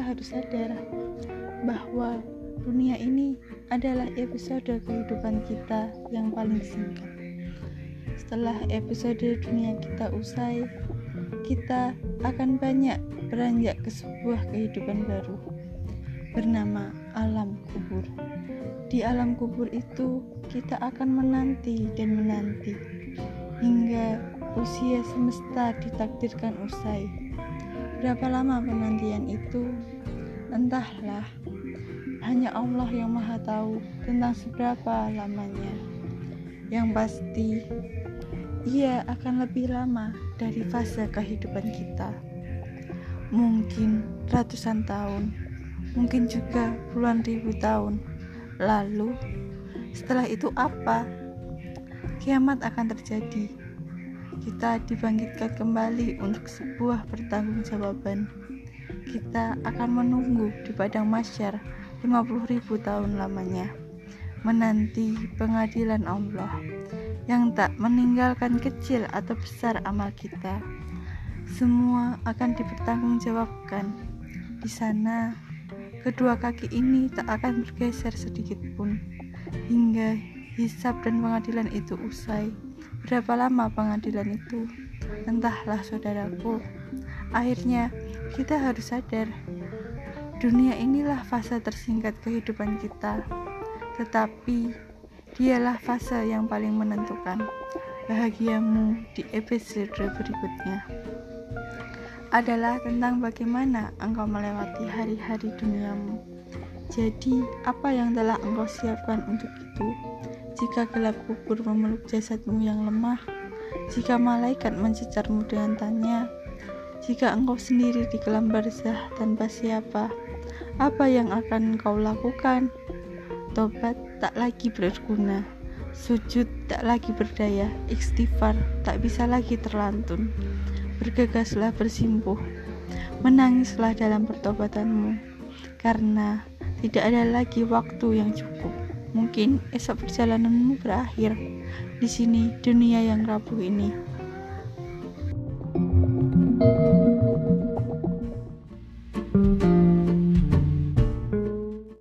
harus sadar bahwa dunia ini adalah episode kehidupan kita yang paling singkat. Setelah episode dunia kita usai, kita akan banyak beranjak ke sebuah kehidupan baru bernama alam kubur. Di alam kubur itu, kita akan menanti dan menanti hingga usia semesta ditakdirkan usai. Berapa lama penantian itu? Entahlah. Hanya Allah yang Maha Tahu tentang seberapa lamanya. Yang pasti, ia akan lebih lama dari fase kehidupan kita. Mungkin ratusan tahun, mungkin juga puluhan ribu tahun. Lalu, setelah itu apa? Kiamat akan terjadi kita dibangkitkan kembali untuk sebuah pertanggungjawaban. Kita akan menunggu di padang masyar 50 ribu tahun lamanya, menanti pengadilan Allah yang tak meninggalkan kecil atau besar amal kita. Semua akan dipertanggungjawabkan. Di sana, kedua kaki ini tak akan bergeser sedikit pun hingga hisab dan pengadilan itu usai. Berapa lama pengadilan itu? Entahlah saudaraku. Akhirnya kita harus sadar dunia inilah fase tersingkat kehidupan kita. Tetapi dialah fase yang paling menentukan bahagiamu di episode berikutnya adalah tentang bagaimana engkau melewati hari-hari duniamu. Jadi, apa yang telah engkau siapkan untuk itu? Jika gelap kubur memeluk jasadmu yang lemah, jika malaikat mencecarmu dengan tanya, jika engkau sendiri di kelam barzah tanpa siapa, apa yang akan engkau lakukan? Tobat tak lagi berguna, sujud tak lagi berdaya, istighfar tak bisa lagi terlantun. Bergegaslah bersimpuh, menangislah dalam pertobatanmu, karena tidak ada lagi waktu yang cukup. Mungkin esok perjalananmu berakhir di sini dunia yang rapuh ini.